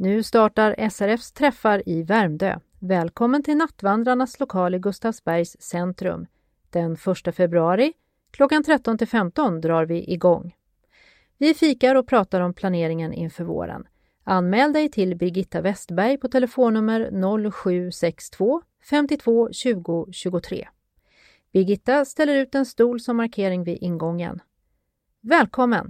Nu startar SRFs träffar i Värmdö. Välkommen till Nattvandrarnas lokal i Gustavsbergs centrum. Den 1 februari klockan 13 till 15 drar vi igång. Vi fikar och pratar om planeringen inför våren. Anmäl dig till Birgitta Westberg på telefonnummer 0762 52 20 23. Birgitta ställer ut en stol som markering vid ingången. Välkommen!